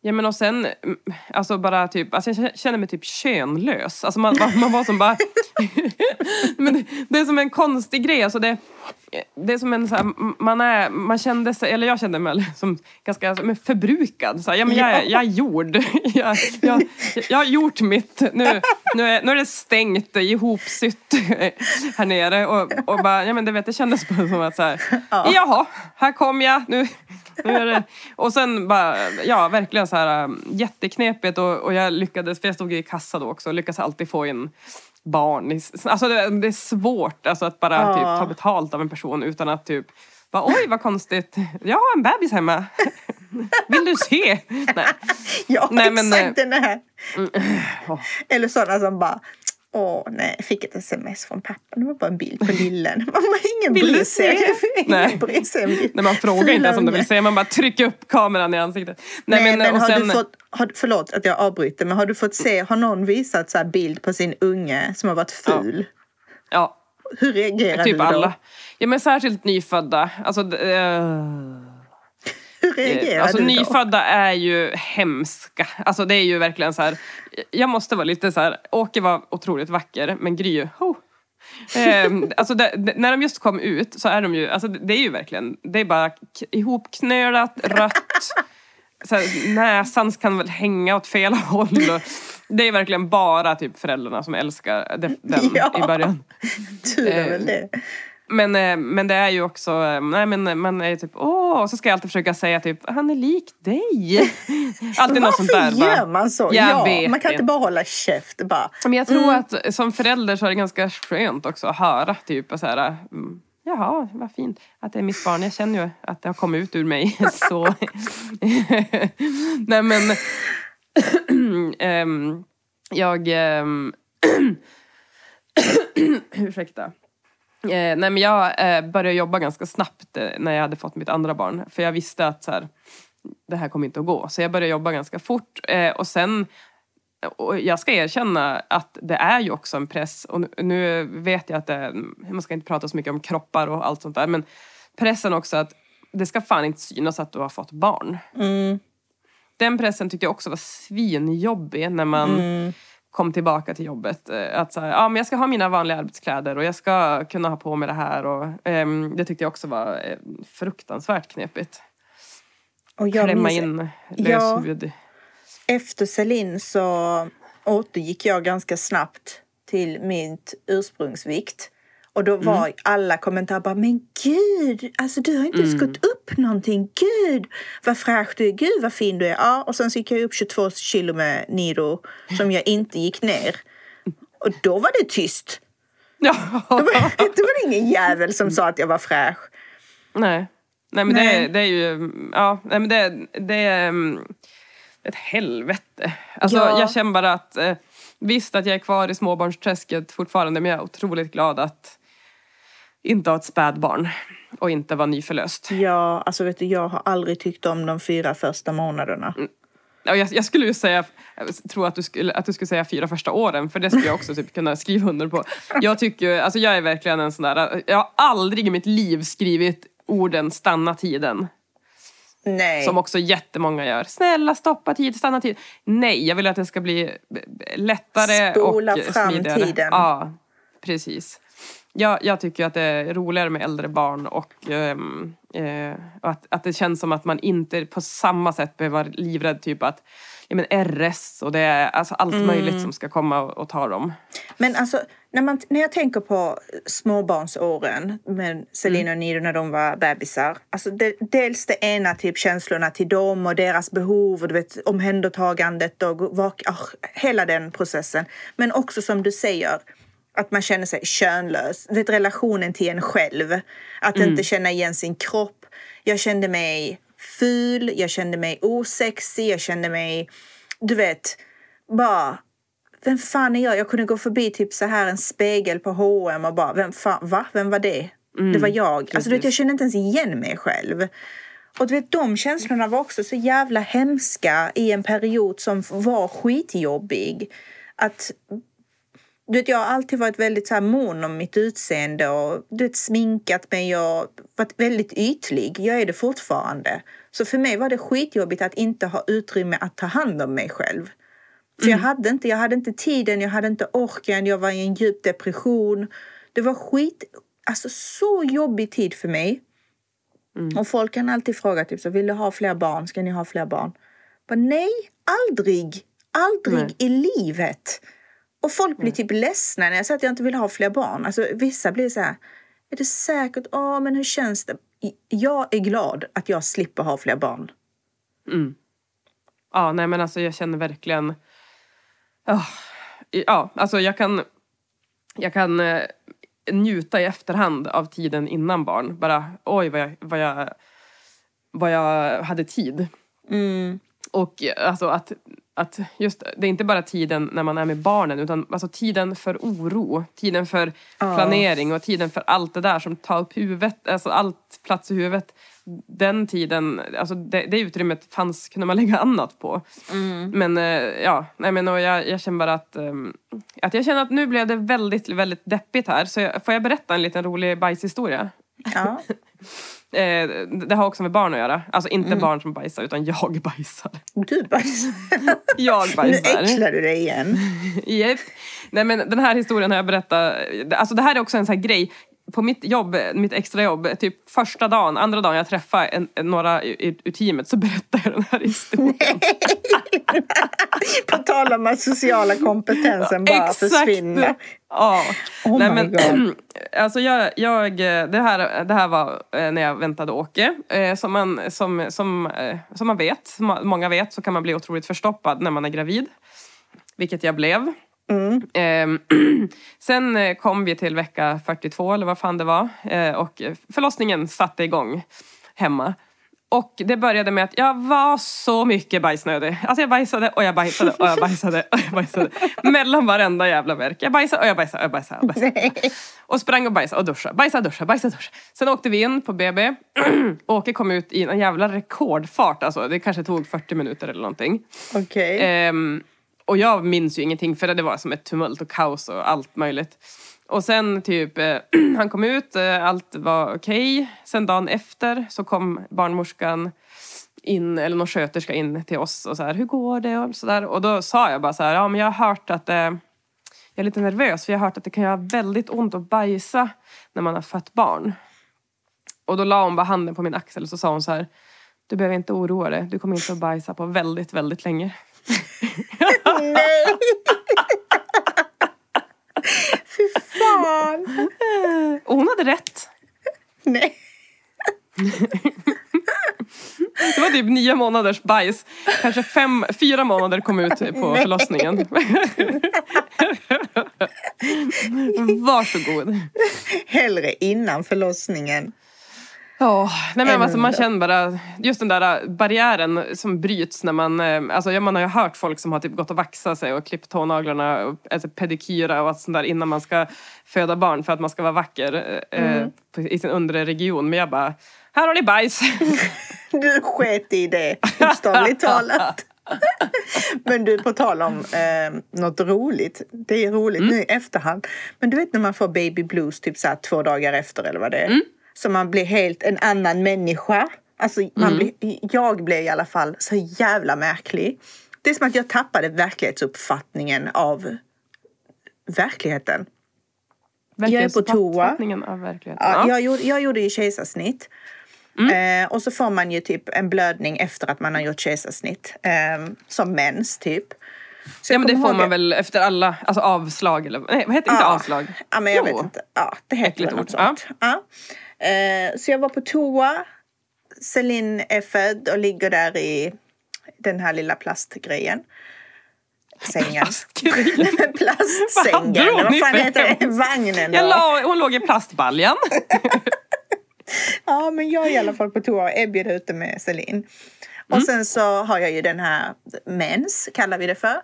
Ja men och sen, mm, alltså bara typ, alltså jag känner mig typ könlös. Alltså man, man, man var som bara... men det, det är som en konstig grej, alltså det, det är som en så här, man är, man kände sig, eller jag kände mig som ganska men förbrukad. Så här, ja, men jag, jag är gjord. Jag, jag, jag har gjort mitt. Nu, nu, är, nu är det stängt, ihopsytt här nere. Och, och bara, ja men det vet, det kändes bara som att så här, ja. jaha, här kom jag. Nu, nu är det. Och sen bara, ja verkligen så här jätteknepigt och, och jag lyckades, för jag stod i kassa då också, lyckades alltid få in barn. Alltså det, det är svårt alltså, att bara ja. typ, ta betalt av en person utan att typ bara, Oj vad konstigt, jag har en bebis hemma. Vill du se? Nej. Ja Nej, men, exakt den här. Mm, oh. Eller sådana som bara Åh nej, jag fick ett sms från pappa. Det var bara en bild på lillen. Man ingen bryr sig. Nej. Bryr sig nej, man frågar inte ens om du vill se. Man bara trycker upp kameran i ansiktet. Nej, nej men, men har sen... du fått, har, förlåt att jag avbryter, men har du fått se, har någon visat så bild på sin unge som har varit ful? Ja. ja. Hur reagerar typ du då? alla. Ja men särskilt nyfödda. Alltså, uh... Reagerar alltså, du då? Nyfödda är ju hemska. Alltså det är ju verkligen så här. Jag måste vara lite så här. Åke var otroligt vacker men Gry, oh. eh, alltså det, när de just kom ut så är de ju, alltså det är ju verkligen, det är bara ihopknölat, rött. Här, näsan kan väl hänga åt fel håll. Och det är verkligen bara typ föräldrarna som älskar den ja, i början. Tur är väl det. Men, eh, men det är ju också, eh, nej men man är typ åh, och så ska jag alltid försöka säga typ han är lik dig. Alltid något sånt där. Varför gör man så? ja, man kan inte bara hålla käft bara. Men jag tror mm. att som förälder så är det ganska skönt också att höra typ så här, mm, Jaha, vad fint att det är mitt barn. Jag känner ju att det har kommit ut ur mig. Så. nej men um, jag um, ursäkta. Eh, nej men jag eh, började jobba ganska snabbt eh, när jag hade fått mitt andra barn. För jag visste att så här, det här kommer inte att gå. Så jag började jobba ganska fort. Eh, och sen, och jag ska erkänna att det är ju också en press. Och nu, nu vet jag att det, man ska inte prata så mycket om kroppar och allt sånt där. Men pressen också att det ska fan inte synas att du har fått barn. Mm. Den pressen tyckte jag också var svinjobbig när man mm kom tillbaka till jobbet. Eh, att så här, ja, men jag ska ha mina vanliga arbetskläder och jag ska kunna ha på mig det här. Och, um, det tyckte jag också var eh, fruktansvärt knepigt. Och jag Klämma minns, in löshuvud. Ja, efter Celine så återgick jag ganska snabbt till mitt ursprungsvikt. Och då var mm. alla kommentarer bara, men gud, alltså du har inte ens mm. gått upp någonting. Gud, vad fräsch du är. Gud, vad fin du är. Ja, och sen så gick jag upp 22 kilo med Niro som jag inte gick ner. Och då var det tyst. Ja. Då, var, då var det ingen jävel som sa att jag var fräsch. Nej. Nej men nej. Det, det är ju, ja, nej men det, det är um, ett helvete. Alltså ja. jag känner bara att eh, Visst att jag är kvar i småbarnsträsket fortfarande men jag är otroligt glad att inte ha ett spädbarn och inte vara nyförlöst. Ja, alltså vet du, jag har aldrig tyckt om de fyra första månaderna. Mm. Ja, jag, jag, skulle ju säga, tror att du, skulle, att du skulle säga fyra första åren, för det skulle jag också typ kunna skriva under på. Jag tycker, alltså jag är verkligen en sån där, jag har aldrig i mitt liv skrivit orden stanna tiden. Nej. Som också jättemånga gör. Snälla stoppa tid, stanna tid. Nej, jag vill att det ska bbli lättare Spola och fram smidigare. tiden. Ja, precis jag, jag tycker att det är roligare med äldre barn och, um, eh, att, att det känns som att man inte på samma sätt behöver vara livrädd typ att ja, men RS och det är alltså allt mm. möjligt som ska komma och, och, ta dem. Men alltså när, man, när jag tänker på småbarnsåren med Selina mm. och Nido när de var bebisar. Alltså det, dels det ena typ känslorna till dem och deras behov och du vet, omhändertagandet och oh, hela den processen. Men också som du säger att man känner sig könlös. Det relationen till en själv. Att mm. inte känna igen sin kropp. Jag kände mig ful, jag kände mig osexig, jag kände mig... Du vet, bara... Vem fan är jag? Jag kunde gå förbi typ så här en spegel på H&M och bara, vem fan, va? Vem var det? Mm. Det var jag. Alltså, du vet, jag kände inte ens igen mig själv. Och du vet, de känslorna var också så jävla hemska i en period som var skitjobbig. Att du vet, jag har alltid varit väldigt så här mån om mitt utseende och du vet, sminkat mig och varit väldigt ytlig. Jag är det fortfarande. Så för mig var det skitjobbigt att inte ha utrymme att ta hand om mig själv. För jag, hade inte, jag hade inte tiden, jag hade inte orken, jag var i en djup depression. Det var skit, alltså så jobbig tid för mig. Och folk kan alltid fråga typ så, vill du ha fler barn? Ska ni ha fler barn? Men nej, aldrig, aldrig Nej. i livet. Och folk blir typ ledsna när jag säger att jag inte vill ha fler barn. Alltså vissa blir så här, är det säkert? Ja, men hur känns det? Jag är glad att jag slipper ha fler barn. Ja, nej men alltså jag känner verkligen... Ja, ja alltså jag kan, jag kan eh, njuta i efterhand av tiden innan barn. Bara oj vad jag, vad jag, vad jag hade tid. Mm. Och alltså att, att just, det är inte bara tiden när man är med barnen utan alltså tiden för oro, tiden för planering och tiden för allt det där som tar upp huvudet, alltså allt plats i huvudet. Den tiden, alltså det, det utrymmet fanns, kunde man lägga annat på. Men eh, ja, nej men och jag, jag känner bara att, ehm, att jag känner att nu blev det väldigt, väldigt deppigt här. Så jag, får jag berätta en liten rolig bajshistoria? Ja. Eh, det har också med barn att göra. Alltså inte barn som bajsar utan jag bajsar. Du bajsar. Jag Nu bajsar. äcklar du dig igen. Yep. Nej men den här historien har jag berättat, alltså det här är också en sån här grej. På mitt jobb, mitt extrajobb, typ första dagen, andra dagen jag träffar en, en, några ur, teamet så berättar jag den här historien. På tal om att sociala kompetensen bara försvinner. Ja. Oh Nej, men, God. alltså jag, jag, det, här, det här var eh, när jag väntade Åke. Eh, Som man, som, som, eh, som man vet, som många vet, så kan man bli otroligt förstoppad när man är gravid. Vilket jag blev. Ehm, sen eh, kom vi till vecka 42 eller vad fan det var. eh, Och förlossningen satte igång hemma. Och det började med att jag var så mycket bajsnödig. Alltså jag bajsade och jag bajsade och jag bajsade och jag bajsade. Mellan varenda jävla verk. Jag bajsade och jag bajsade och jag bajsade. Och, bajsade. och sprang och bajsade och duschade. Bajsade, duschade, bajsade, duschade. Sen åkte vi in på BB. Åke kom ut i en jävla rekordfart alltså. Det kanske tog 40 minuter eller någonting. Okej. Ehm, och jag minns ju ingenting för det var som ett tumult och kaos och allt möjligt. Och sen typ, eh, han kom ut, eh, allt var okej. Sen dagen efter så kom barnmorskan in, eller någon sköterska in till oss och så här, hur går det? Och, så där. och då sa jag bara så här, ja men jag har hört att eh, jag är lite nervös för jag har hört att det kan göra väldigt ont att bajsa när man har fött barn. Och då la hon bara handen på min axel och så sa hon så här, du behöver inte oroa dig, du kommer inte att bajsa på väldigt, väldigt länge. Nej! Fy fan! Och hon hade rätt. Nej. Det var typ nio månaders bajs. Kanske fem, fyra månader kom ut på förlossningen. Varsågod. Hellre innan förlossningen. Ja, nej men alltså man känner bara, just den där barriären som bryts när man, eh, alltså ja, man har ju hört folk som har typ gått och vaxat sig och klippt tånaglarna, och, alltså pedikyra och allt sånt där innan man ska föda barn för att man ska vara vacker eh, Mm. på- i sin undre region. Men jag bara, här har ni bajs! Du sket i det, bokstavligt talat. Men du, på tal om eh, något roligt. Det är roligt nu i efterhand. Men du vet när man får baby blues typ så två dagar efter eller vad det är. Så man blir helt en annan människa. Alltså, man blir, jag blev i alla fall så jävla märklig. Det är som att jag tappade verklighetsuppfattningen av verkligheten. Jag är på toa. Verklighetsuppfattningen av verkligheten. Ja, Ja. jag, gjorde, jag gjorde ju kejsarsnitt. Eh, och så får man ju typ en blödning efter att man har gjort kejsarsnitt. Eh, som mens typ. Så Ja men det får man väl efter alla, alltså avslag eller nej vad heter inte Ja. avslag? Ja, men jag Jo. vet inte. Ja, det heter Äckligt väl något ord. sånt. Ja. Eh, så jag var på toa. Celine är född och ligger där i den här lilla plastgrejen. Sängen. Plastgrejen. Plastsängen. Vad Vad fan heter det? Vagnen Jag då? la, hon låg i plastbaljan. Ja, men jag är i alla fall på toa och Ebbe är ute med Celine. Och sen så har jag ju den här mens, kallar vi det för.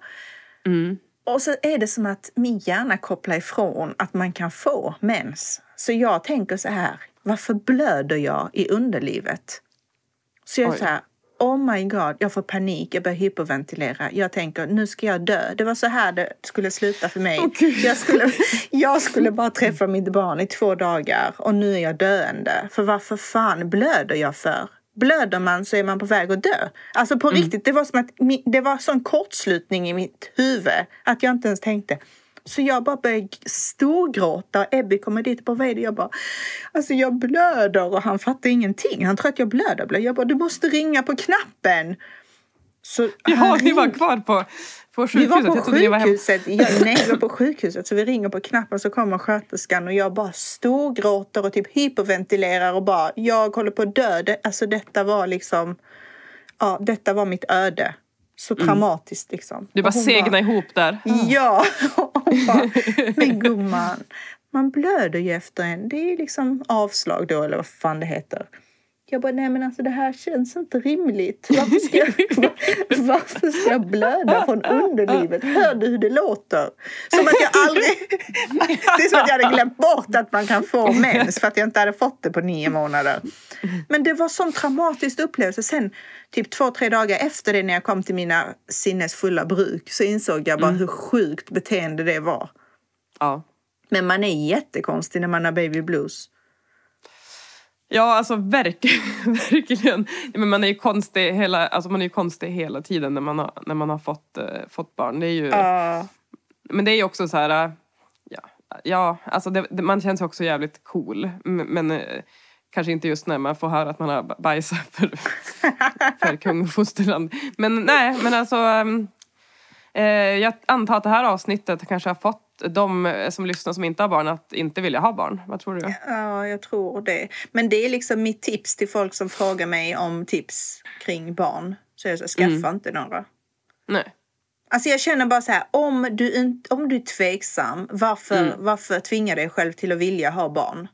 Och så är det som att min hjärna kopplar ifrån att man kan få mens. Så jag tänker så här, varför blöder jag i underlivet? Så jag Oj. så här, oh my god, jag får panik, jag börjar hyperventilera. Jag tänker, nu ska jag dö. Det var så här det skulle sluta för mig. Gud. jag, skulle, jag skulle bara träffa mitt barn i två dagar och nu är jag döende. För varför fan blöder jag för? Blöder man så är man på väg att dö. Alltså på riktigt, det var som att det var sån kortslutning i mitt huvud att jag inte ens tänkte. Så jag bara började storgråta och Ebby kommer dit och bara vad? Jag bara, alltså jag blöder och han fattar ingenting. Han tror att jag blöder. Jag bara, du måste ringa på knappen. Så Ja, ni var kvar på, på Vi sjukhuset. var på ni var hemma. sjukhuset. Ja, nej, vi var på sjukhuset. Så vi ringer på knappen så kommer sköterskan och jag bara storgråter och typ hyperventilerar och bara jag håller på att dö. Alltså detta var liksom, ja detta var mitt öde. Så traumatiskt liksom. Mm. Du bara segna ihop där. Ja, bara, men gumman, man blöder ju efter en. Det är liksom avslag då eller vad fan det heter. Jag bara, nej men alltså det här känns inte rimligt. Varför ska jag, varför ska jag blöda från underlivet? Hör du hur det låter? Som att jag aldrig... Det är som att jag hade glömt bort att man kan få mens för att jag inte hade fått det på nio månader. Men det var sån traumatisk upplevelse. Sen, typ två, tre dagar efter det när jag kom till mina sinnesfulla bruk så insåg jag bara hur sjukt beteende det var. Ja. Men man är jättekonstig när man har baby blues. Ja, alltså verk, verkligen. Men man är ju konstig hela, alltså man är konstig hela tiden när man har, när man har fått, eh, fått barn. Det är ju, Ja. Men det är ju också så här... äh, Ja, ja alltså det, det, man känns också jävligt cool. Men eh, kanske inte just när man får höra att man har bajsat för, för kung och fosterland. Men nej, men alltså... eh, jag antar att det här avsnittet kanske har fått de eh, som lyssnar som inte har barn att inte vilja ha barn. Vad tror du? Ja, jag tror det. Men det är liksom mitt tips till folk som frågar mig om tips kring barn. Så jag säger, skaffa inte några. Nej. Alltså jag känner bara så här, om du, inte, om du är tveksam, varför, Mm. varför tvinga dig själv till att vilja ha barn?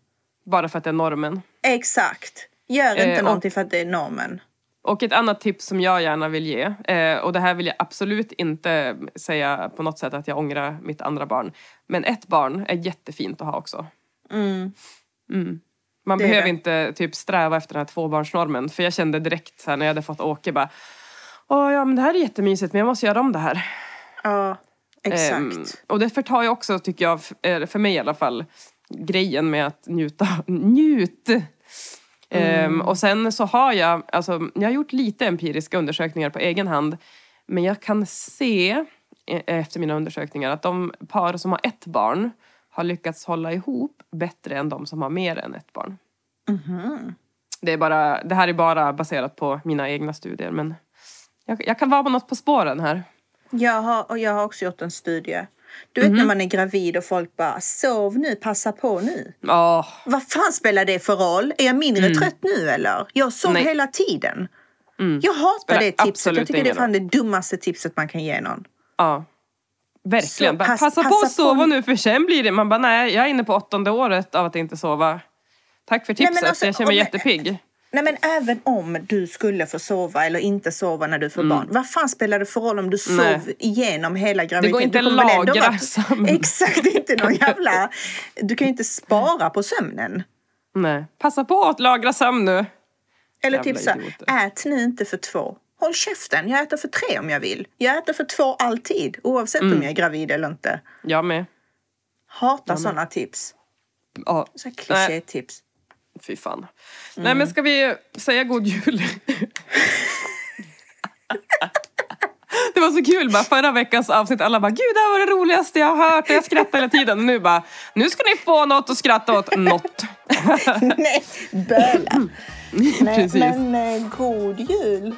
Bara för att det är normen. Exakt. Gör inte Eh, och- någonting för att det är normen. Och ett annat tips som jag gärna vill ge, eh, och det här vill jag absolut inte säga på något sätt att jag ångrar mitt andra barn. Men ett barn är jättefint att ha också. Mm. Man Det behöver inte typ sträva efter den här tvåbarnsnormen. För jag kände direkt här, när jag hade fått Åke bara Åh ja men det här är jättemysigt men jag måste göra om det här. Ja, exakt. Ehm, och det förtar ju också tycker jag, eh, för mig i alla fall, grejen med att njuta. Njut! Ehm, och sen så har jag, alltså jag har gjort lite empiriska undersökningar på egen hand. Men jag kan se eh, efter mina undersökningar att de par som har ett barn har lyckats hålla ihop bättre än de som har mer än ett barn. Det, är bara, det här är bara baserat på mina egna studier men jag, jag kan vara på något på spåren här. Jag har, och jag har också gjort en studie. Du vet Mhm. när man är gravid och folk bara sov nu, passa på nu. Åh, Vad fan spelar det för roll? Är jag mindre trött nu eller? Jag sov Mm. Nej. hela tiden. Jag hatar Spelar det tipset. Jag tycker det är fan det dummaste tipset man kan ge någon. Ja. Verkligen. Så Bara, pass- passa, på passa att sova på- nu för sen blir det... Man bara nej, jag är inne på åttonde året av att inte sova. Tack för Nej, men tipset, alltså, jag känner mig om- jättepigg. Nej men även om du skulle få sova eller inte sova när du får barn. Vad fan spelar det för roll om du sov Mm. Nej. igenom hela graviditeten? inte Du kommer väl ändå lagra vara- sömn. Exakt, inte någon jävla... Du kan ju inte spara på sömnen. Nej. Passa på att lagra sömn nu. Eller Jävla typ så här, ät nu inte för två. Håll käften, jag äter för tre om jag vill. Jag äter för två alltid, oavsett Mm. om jag är gravid eller inte. Jag med. Hatar sådana tips. Ja. Så här klichétips. Fy fan. Mm. Nej men ska vi säga god jul? Det var så kul bara förra veckans avsnitt, alla bara gud det här var det roligaste jag har hört jag skrattade hela tiden. Och nu bara, nu ska ni få något att skratta åt, något. Nej, böla. Nej, men eh, god jul.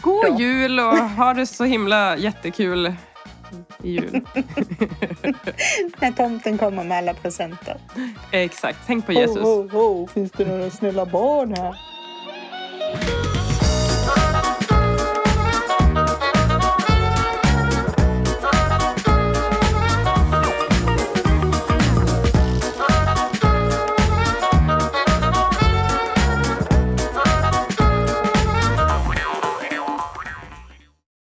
God jul och ha det så himla jättekul i jul. När tomten kommer med alla presenter. Exakt, tänk på Jesus. Ho, ho, ho. Finns det några snälla barn här?